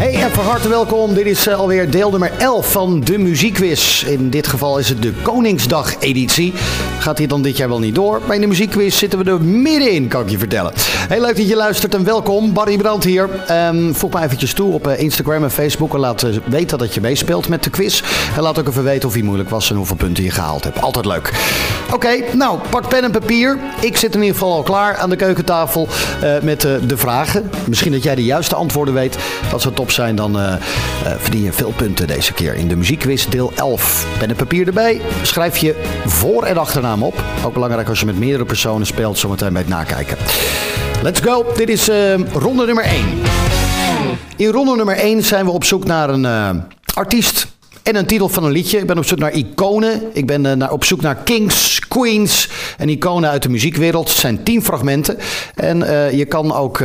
Hey en van harte welkom. Dit is eh, alweer deel nummer 11 van de muziekquiz. In dit geval is het de Koningsdag-editie. Gaat hier dan dit jaar wel niet door. In de muziekquiz zitten we er middenin, kan ik je vertellen. Heel leuk dat je luistert en welkom. Barry Brandt hier. Um, voeg me eventjes toe op eh, Instagram en Facebook. En laat eh, weten dat je meespeelt met de quiz. En laat ook even weten of hij moeilijk was en hoeveel punten je gehaald hebt. Altijd leuk. Oké, nou, pak pen en papier. Ik zit in ieder geval al klaar aan de keukentafel met de vragen. Misschien dat jij de juiste antwoorden weet. Dat zou top zijn, dan uh, verdien je veel punten deze keer in de muziekquiz deel 11. Pen en papier erbij. Schrijf je voor- en achternaam op. Ook belangrijk als je met meerdere personen speelt, zometeen bij het nakijken. Let's go. Dit is uh, ronde nummer 1. In ronde nummer 1 zijn we op zoek naar een artiest en een titel van een liedje. Ik ben op zoek naar iconen. Ik ben naar, op zoek naar kings, queens en iconen uit de muziekwereld. Het zijn 10 fragmenten. En je kan ook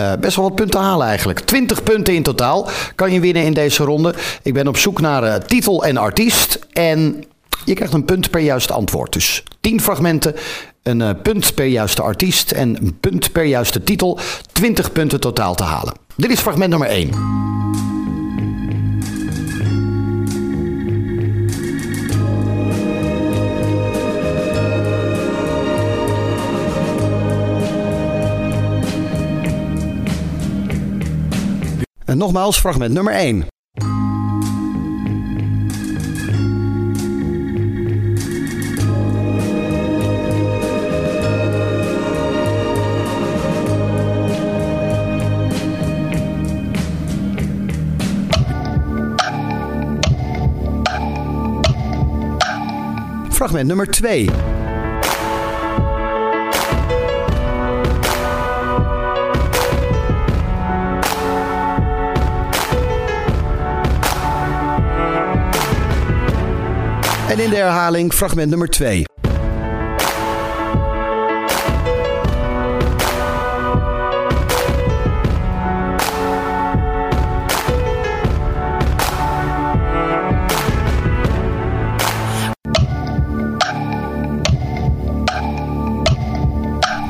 uh, best wel wat punten halen eigenlijk. 20 punten in totaal kan je winnen in deze ronde. Ik ben op zoek naar uh, titel en artiest. En je krijgt een punt per juiste antwoord. Dus 10 fragmenten, een uh, punt per juiste artiest en een punt per juiste titel. 20 punten totaal te halen. Dit is fragment nummer 1. En nogmaals, fragment nummer 1. Fragment nummer 2. En in de herhaling fragment nummer 2.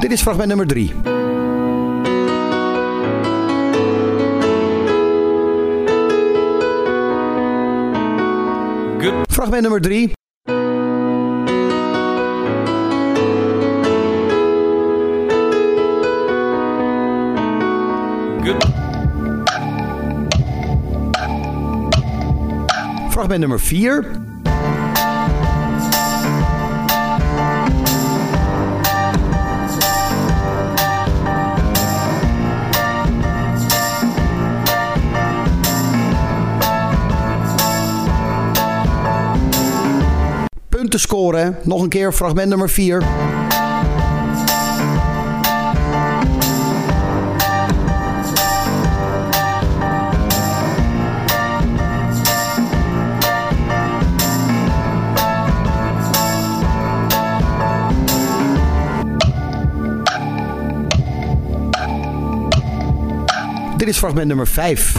Dit is fragment nummer 3. Good. Fragment nummer 3. Fragment nummer 4. Punten scoren. Nog een keer fragment nummer 4. Dit is fragment nummer 5.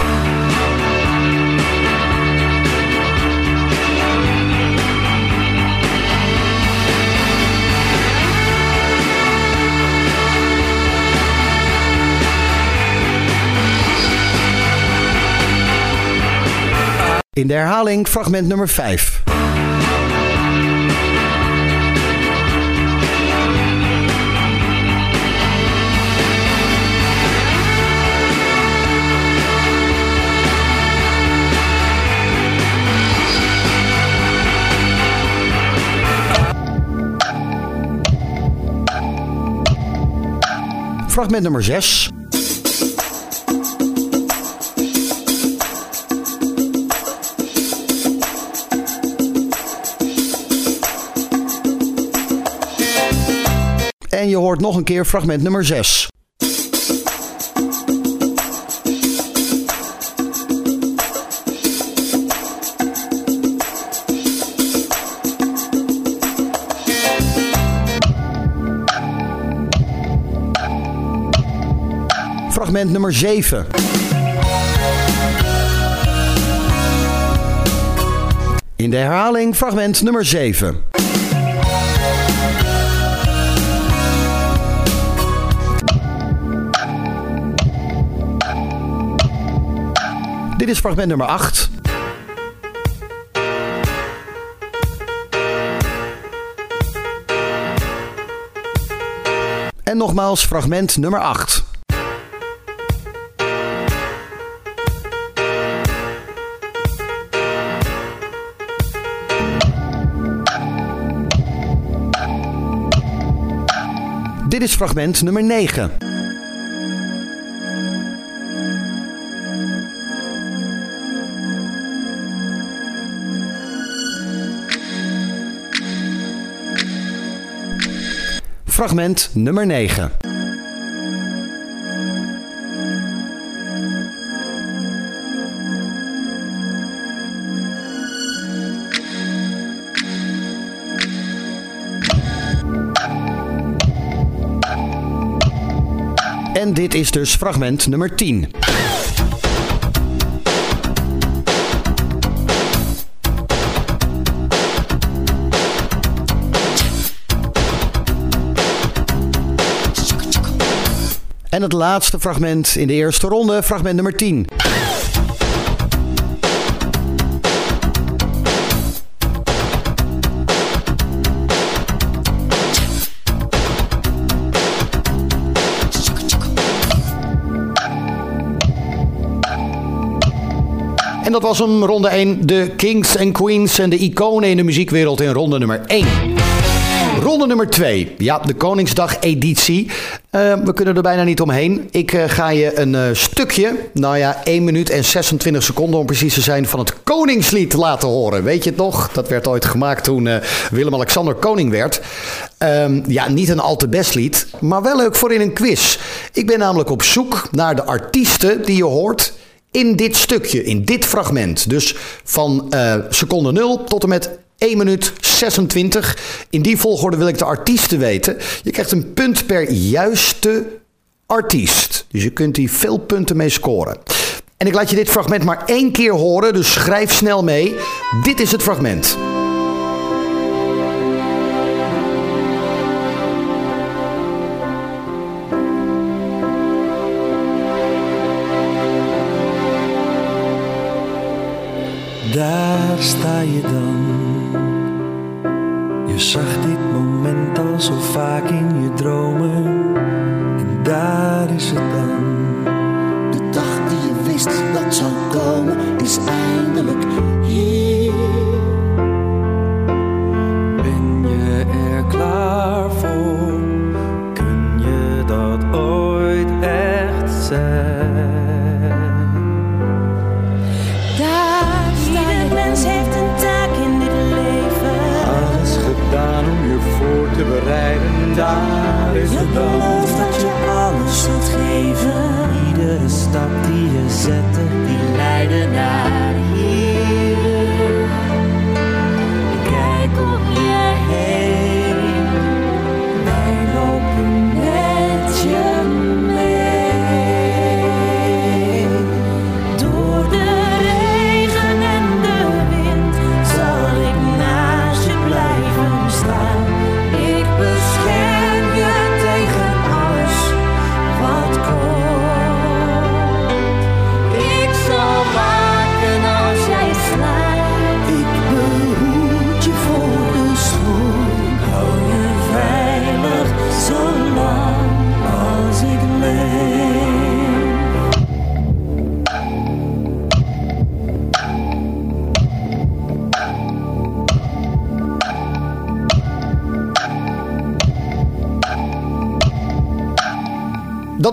In de herhaling fragment nummer 5. Fragment nummer 6. En je hoort nog een keer fragment nummer 6. Fragment nummer 7. In de herhaling fragment nummer 7. Dit is fragment nummer 8. En nogmaals fragment nummer 8. Dit is fragment nummer 9. Fragment nummer 9. Dit is dus fragment nummer 10. En het laatste fragment in de eerste ronde, fragment nummer 10. Dat was hem, ronde 1. De Kings en Queens en de iconen in de muziekwereld in ronde nummer 1. Ronde nummer 2. Ja, de Koningsdag-editie. Uh, we kunnen er bijna niet omheen. Ik uh, ga je een uh, stukje, nou ja, 1 minuut en 26 seconden om precies te zijn, van het Koningslied laten horen. Weet je het nog? Dat werd ooit gemaakt toen Willem-Alexander koning werd. Um, ja, niet een al te best lied, maar wel leuk voor in een quiz. Ik ben namelijk op zoek naar de artiesten die je hoort in dit stukje, in dit fragment. Dus van seconde 0 tot en met 1 minuut 26. In die volgorde wil ik de artiesten weten. Je krijgt een punt per juiste artiest. Dus je kunt hier veel punten mee scoren. En ik laat je dit fragment maar één keer horen, dus schrijf snel mee. Dit is het fragment. Sta je dan. Je zag dit moment al zo vaak in je dromen. En daar is het dan. De dag die je wist dat zou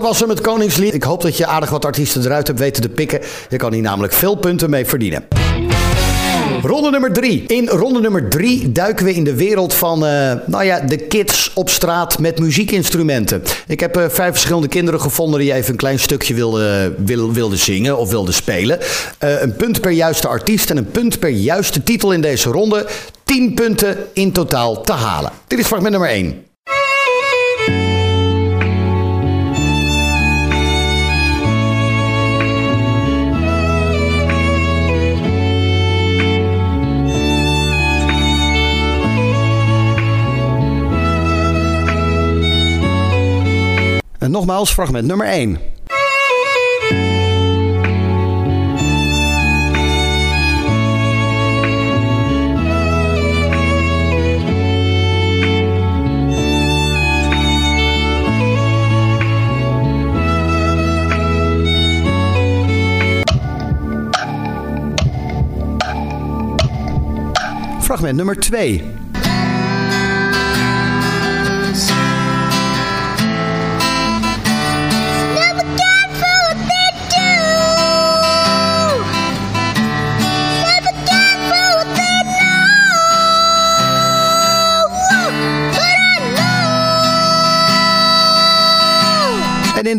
was hem, het Koningslied. Ik hoop dat je aardig wat artiesten eruit hebt weten te pikken. Je kan hier namelijk veel punten mee verdienen. Ronde nummer drie. In ronde nummer drie duiken we in de wereld van eh, nou ja, de kids op straat met muziekinstrumenten. Ik heb eh, vijf verschillende kinderen gevonden die even een klein stukje wilden, wil, wilden zingen of wilden spelen. Eh, een punt per juiste artiest en een punt per juiste titel in deze ronde. 10 punten in totaal te halen. Dit is fragment nummer 1. En nogmaals, fragment nummer 1. Fragment nummer 2.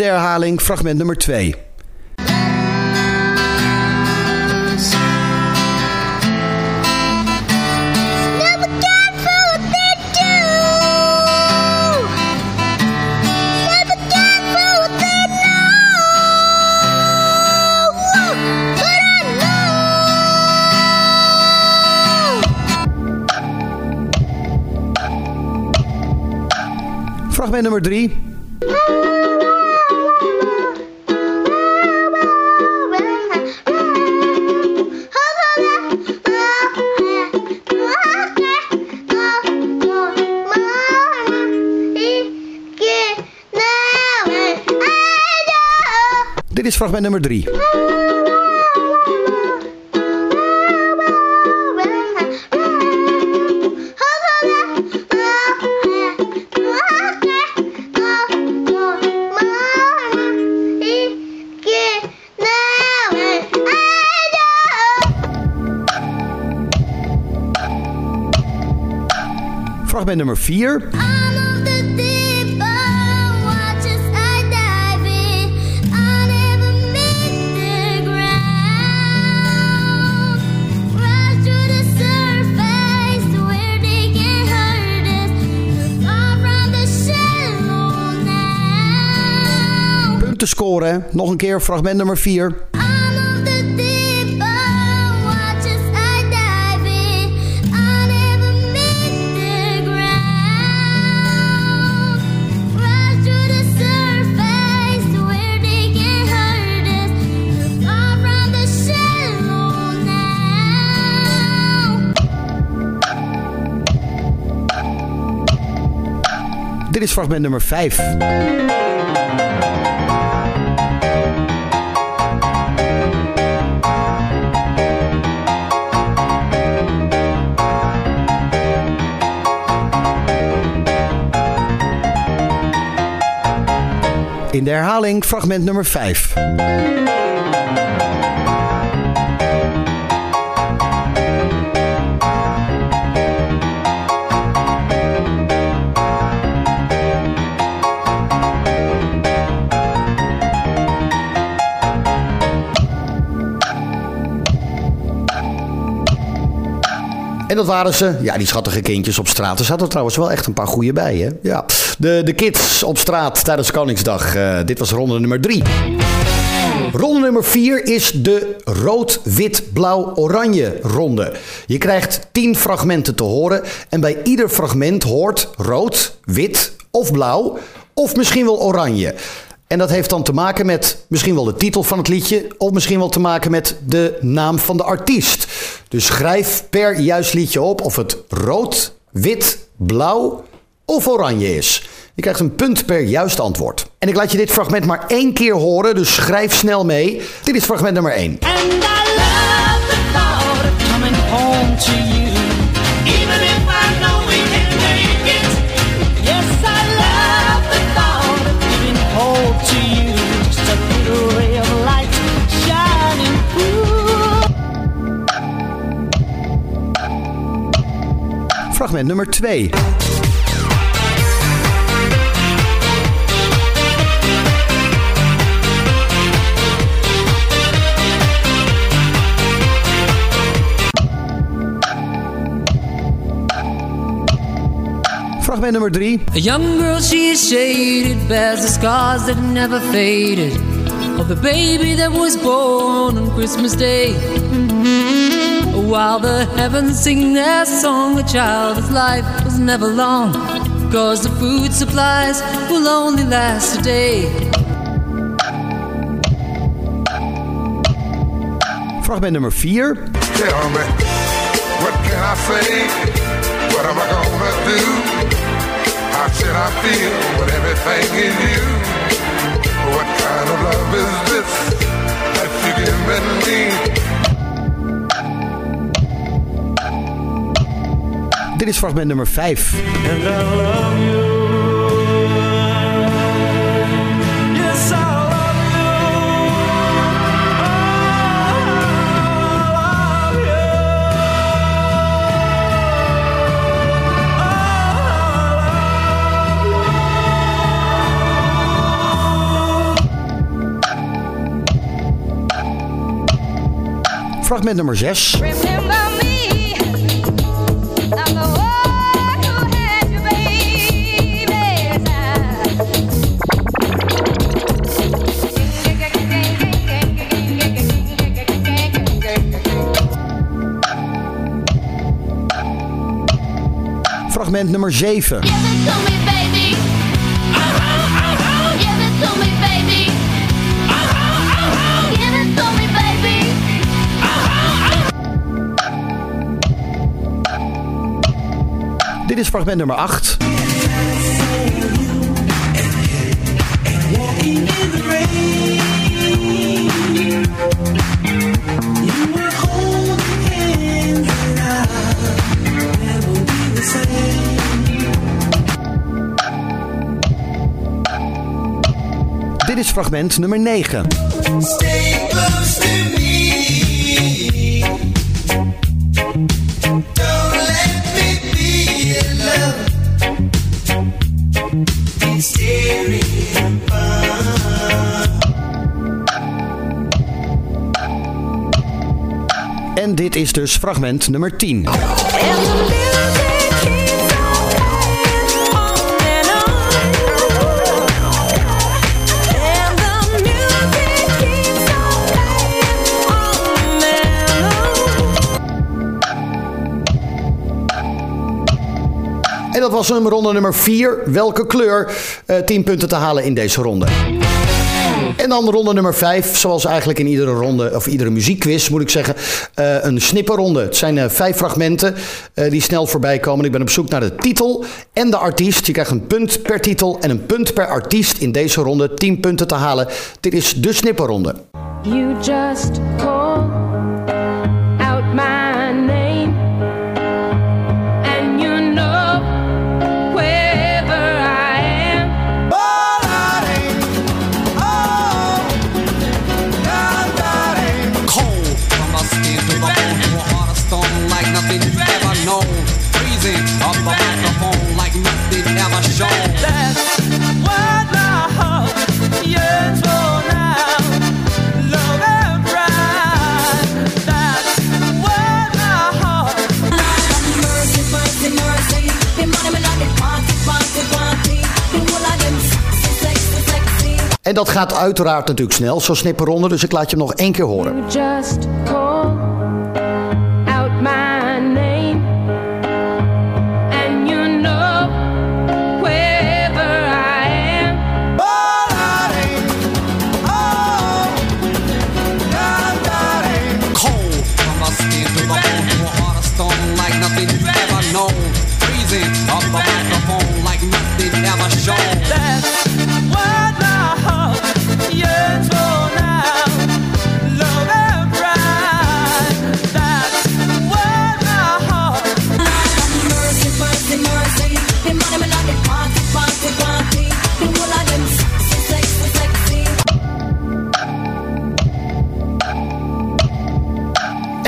herhaling fragment nummer 2. Fragment nummer 3. Dit is fragment nummer 3. Fragment nummer 4. Punten scoren. Nog een keer fragment nummer 4. Dit is fragment nummer 5. De herhaling fragment nummer 5. En dat waren ze. Ja, die schattige kindjes op straat. Er zaten trouwens wel echt een paar goede bij, hè? Ja. De, de kids op straat tijdens Koningsdag. Eh, dit was ronde nummer drie. Ronde nummer 4 is de rood-wit-blauw-oranje ronde. Je krijgt 10 fragmenten te horen en bij ieder fragment hoort rood, wit of blauw of misschien wel oranje. En dat heeft dan te maken met misschien wel de titel van het liedje of misschien wel te maken met de naam van de artiest. Dus schrijf per juist liedje op of het rood, wit, blauw of oranje is. Je krijgt een punt per juist antwoord. En ik laat je dit fragment maar één keer horen, dus schrijf snel mee. Dit is fragment nummer 1. And I love the coming to you. Fragment nummer 2. Fragment nummer 3. A young girl, she is shaded, bears the scars that never faded. Of the baby that was born on Christmas Day. While the heavens sing their song, a child's life was never long. Cause the food supplies will only last a day. Fragment nummer 4. Tell me, what can I say? What am I gonna do? How should I feel with everything in you? What kind of love is this that you're giving me? Dit is fragment nummer 5. And I love you. Yes, I love you. I love Fragment nummer 6. Fragment nummer 7. Give it to me, baby. Give it to me, baby. Give it to me, baby. Dit is fragment nummer 8. Dit is fragment nummer 9. Stay close to me. Don't let me En dit is dus fragment nummer 10. Dat was hem, ronde nummer 4. Welke kleur? Eh 10 punten te halen in deze ronde. En dan ronde nummer 5, zoals eigenlijk in iedere ronde, of iedere muziekquiz moet ik zeggen, eh, een snipperronde. Het zijn eh, vijf fragmenten eh, die snel voorbij komen. Ik ben op zoek naar de titel en de artiest. Je krijgt een punt per titel en een punt per artiest in deze ronde. 10 punten te halen. Dit is de snipperronde. En dat gaat uiteraard natuurlijk snel, zo'n snipperronde. Dus ik laat je hem nog één keer horen.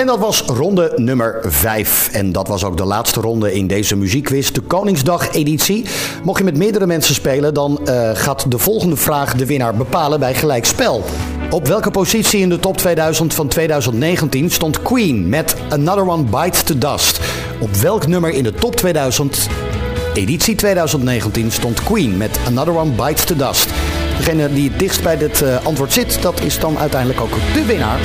Dat was ronde nummer 5. En dat was ook de laatste ronde in deze muziekquiz, de Koningsdag-editie. Mocht je met meerdere mensen spelen, dan eh, gaat de volgende vraag de winnaar bepalen bij gelijkspel. Op welke positie in de top 2000 van 2019 stond Queen met Another One Bites the Dust? Op welk nummer in de top 2000 editie 2019 stond Queen met Another One Bites the Dust? Degene die het dichtst bij dit eh, antwoord zit, dat is dan uiteindelijk ook de winnaar.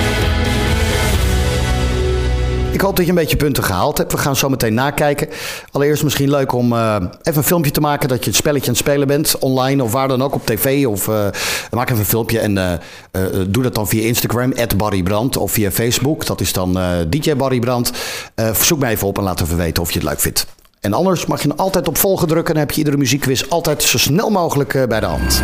Ik hoop dat je een beetje punten gehaald hebt. We gaan zo meteen nakijken. Allereerst misschien leuk om eh, even een filmpje te maken dat je het spelletje aan het spelen bent. Online of waar dan ook, op tv. Of eh, maak even een filmpje en eh, doe dat dan via Instagram, @barrybrand Of via Facebook, dat is dan DJ Barry Brand. Eh, zoek mij even op en laat even weten of je het leuk vindt. En anders mag je altijd op volgen drukken. Dan heb je iedere muziekquiz altijd zo snel mogelijk bij de hand.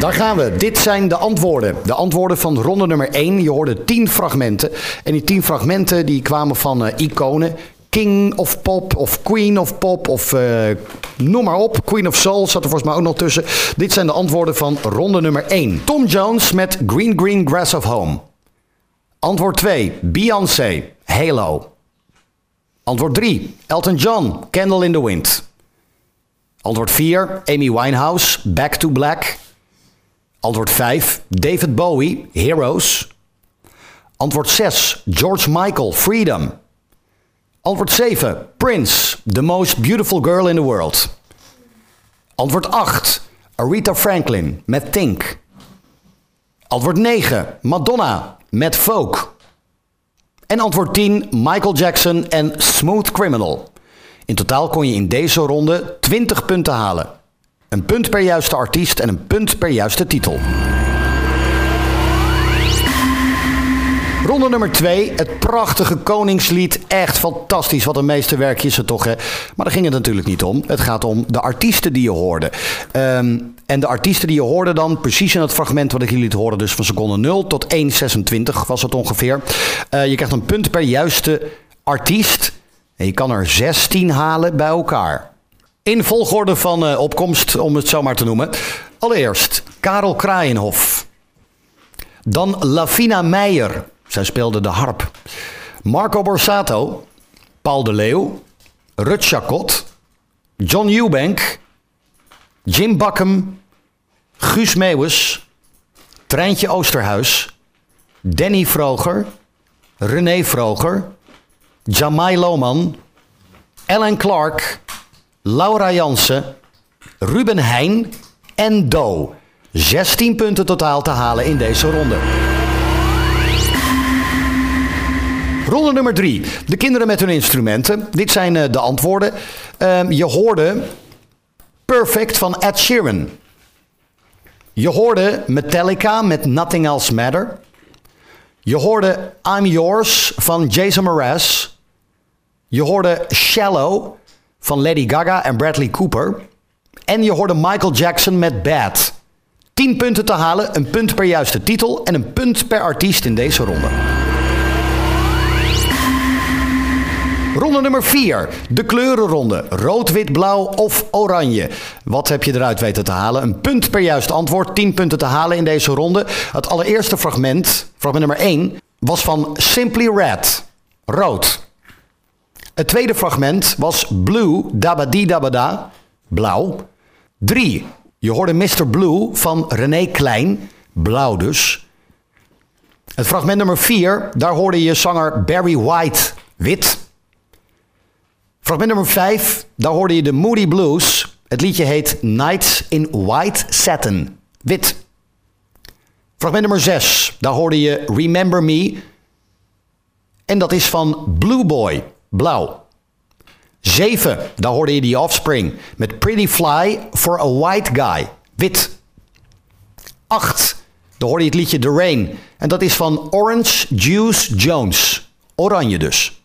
Daar gaan we. Dit zijn de antwoorden. De antwoorden van ronde nummer 1. Je hoorde 10 fragmenten. En die 10 fragmenten die kwamen van eh, iconen. King of Pop of Queen of Pop of eh, noem maar op. Queen of Soul zat er volgens mij ook nog tussen. Dit zijn de antwoorden van ronde nummer 1. Tom Jones met Green Green Grass of Home. Antwoord 2. Beyoncé, Halo. Antwoord 3. Elton John, Candle in the Wind. Antwoord 4. Amy Winehouse, Back to Black. Antwoord 5. David Bowie, Heroes. Antwoord 6. George Michael, Freedom. Antwoord 7. Prince, The Most Beautiful Girl in the World. Antwoord 8. Aretha Franklin met Think. Antwoord 9. Madonna met Folk. En antwoord 10. Michael Jackson en Smooth Criminal. In totaal kon je in deze ronde 20 punten halen. Een punt per juiste artiest en een punt per juiste titel. Ronde nummer 2, het prachtige Koningslied. Echt fantastisch, wat een meesterwerkje is het toch, hè? Maar daar ging het natuurlijk niet om. Het gaat om de artiesten die je hoorde. Ehm, en de artiesten die je hoorde dan, precies in het fragment wat ik jullie liet horen, dus van seconde 0 tot 1,26 was het ongeveer. Eh, je krijgt een punt per juiste artiest. En je kan er 16 halen bij elkaar. In volgorde van eh, opkomst, om het zo maar te noemen. Allereerst Karel Kraaienhof. Dan Lavina Meijer. Zij speelde de harp. Marco Borsato. Paul de Leeuw. Rut Chacot. John Eubank. Jim Bakkum. Guus Meeuwis. Treintje Oosterhuis. Danny Vroger. René Vroger. Jamai Lohman. Ellen Clark. Laura Jansen. Ruben Heijn en Do. 16 punten totaal te halen in deze ronde. Ronde nummer 3. De kinderen met hun instrumenten. Dit zijn eh, de antwoorden. Ehm, je hoorde Perfect van Ed Sheeran. Je hoorde Metallica met Nothing Else Matter. Je hoorde I'm Yours van Jason Mraz. Je hoorde Shallow van Lady Gaga en Bradley Cooper. En je hoorde Michael Jackson met Bad. 10 punten te halen, een punt per juiste titel en een punt per artiest in deze ronde. Ronde nummer 4. De kleurenronde. Rood, wit, blauw of oranje. Wat heb je eruit weten te halen? Een punt per juist antwoord. 10 punten te halen in deze ronde. Het allereerste fragment, fragment nummer 1, was van Simply Red. Rood. Het tweede fragment was Blue, dabadi dabada. Blauw. 3. Je hoorde Mr. Blue van René Klein. Blauw dus. Het fragment nummer 4, daar hoorde je zanger Barry White. Wit. Fragment nummer 5, daar hoorde je de Moody Blues. Het liedje heet Nights in White Satin. Wit. Fragment nummer 6, daar hoorde je Remember Me. En dat is van Blue Boy. Blauw. 7, daar hoorde je The Offspring met Pretty Fly for a White Guy. Wit. 8, daar hoorde je het liedje The Rain. En dat is van Orange Juice Jones. Oranje dus.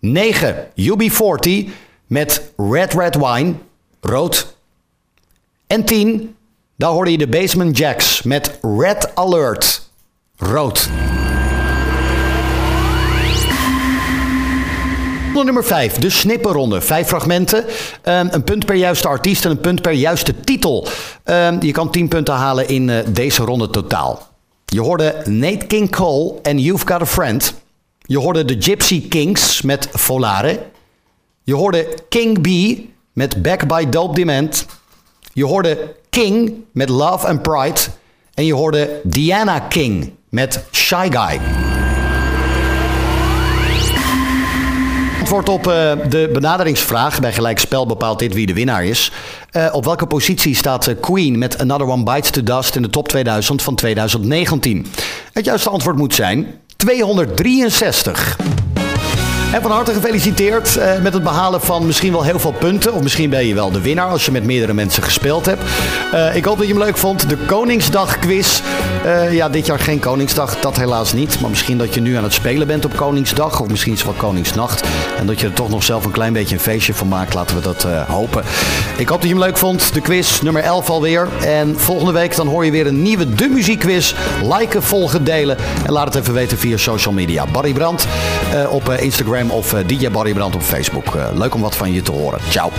9. UB40 met Red Red Wine, rood. En 10. Daar hoorde je de Basement Jacks met Red Alert, rood. Nummer 5, de snipperronde. Vijf fragmenten. Um, een punt per juiste artiest en een punt per juiste titel. Um, je kan 10 punten halen in uh, deze ronde totaal. Je hoorde Nate King Cole en You've Got a Friend. Je hoorde de Gypsy Kings met Volare. Je hoorde King B met Back by Dope Demand. Je hoorde King met Love and Pride. En je hoorde Diana King met Shy Guy. Antwoord op uh, de benaderingsvraag. Bij gelijk spel bepaalt dit wie de winnaar is. Uh, op welke positie staat uh, Queen met Another One Bites the Dust in de top 2000 van 2019? Het juiste antwoord moet zijn 263. En van harte gefeliciteerd met het behalen van misschien wel heel veel punten. Of misschien ben je wel de winnaar als je met meerdere mensen gespeeld hebt. Ik hoop dat je hem leuk vond. De Koningsdag quiz Eh, ja, dit jaar geen Koningsdag, dat helaas niet. Maar misschien dat je nu aan het spelen bent op Koningsdag. Of misschien is het wel Koningsnacht. En dat je er toch nog zelf een klein beetje een feestje van maakt. Laten we dat eh, hopen. Ik hoop dat je hem leuk vond. De quiz nummer 11 alweer. En volgende week dan hoor je weer een nieuwe De Muziekquiz. Liken, volgen, delen. En laat het even weten via social media. Barry Brandt eh, op Instagram of DJ Barry Brandt op Facebook. Leuk om wat van je te horen. Ciao.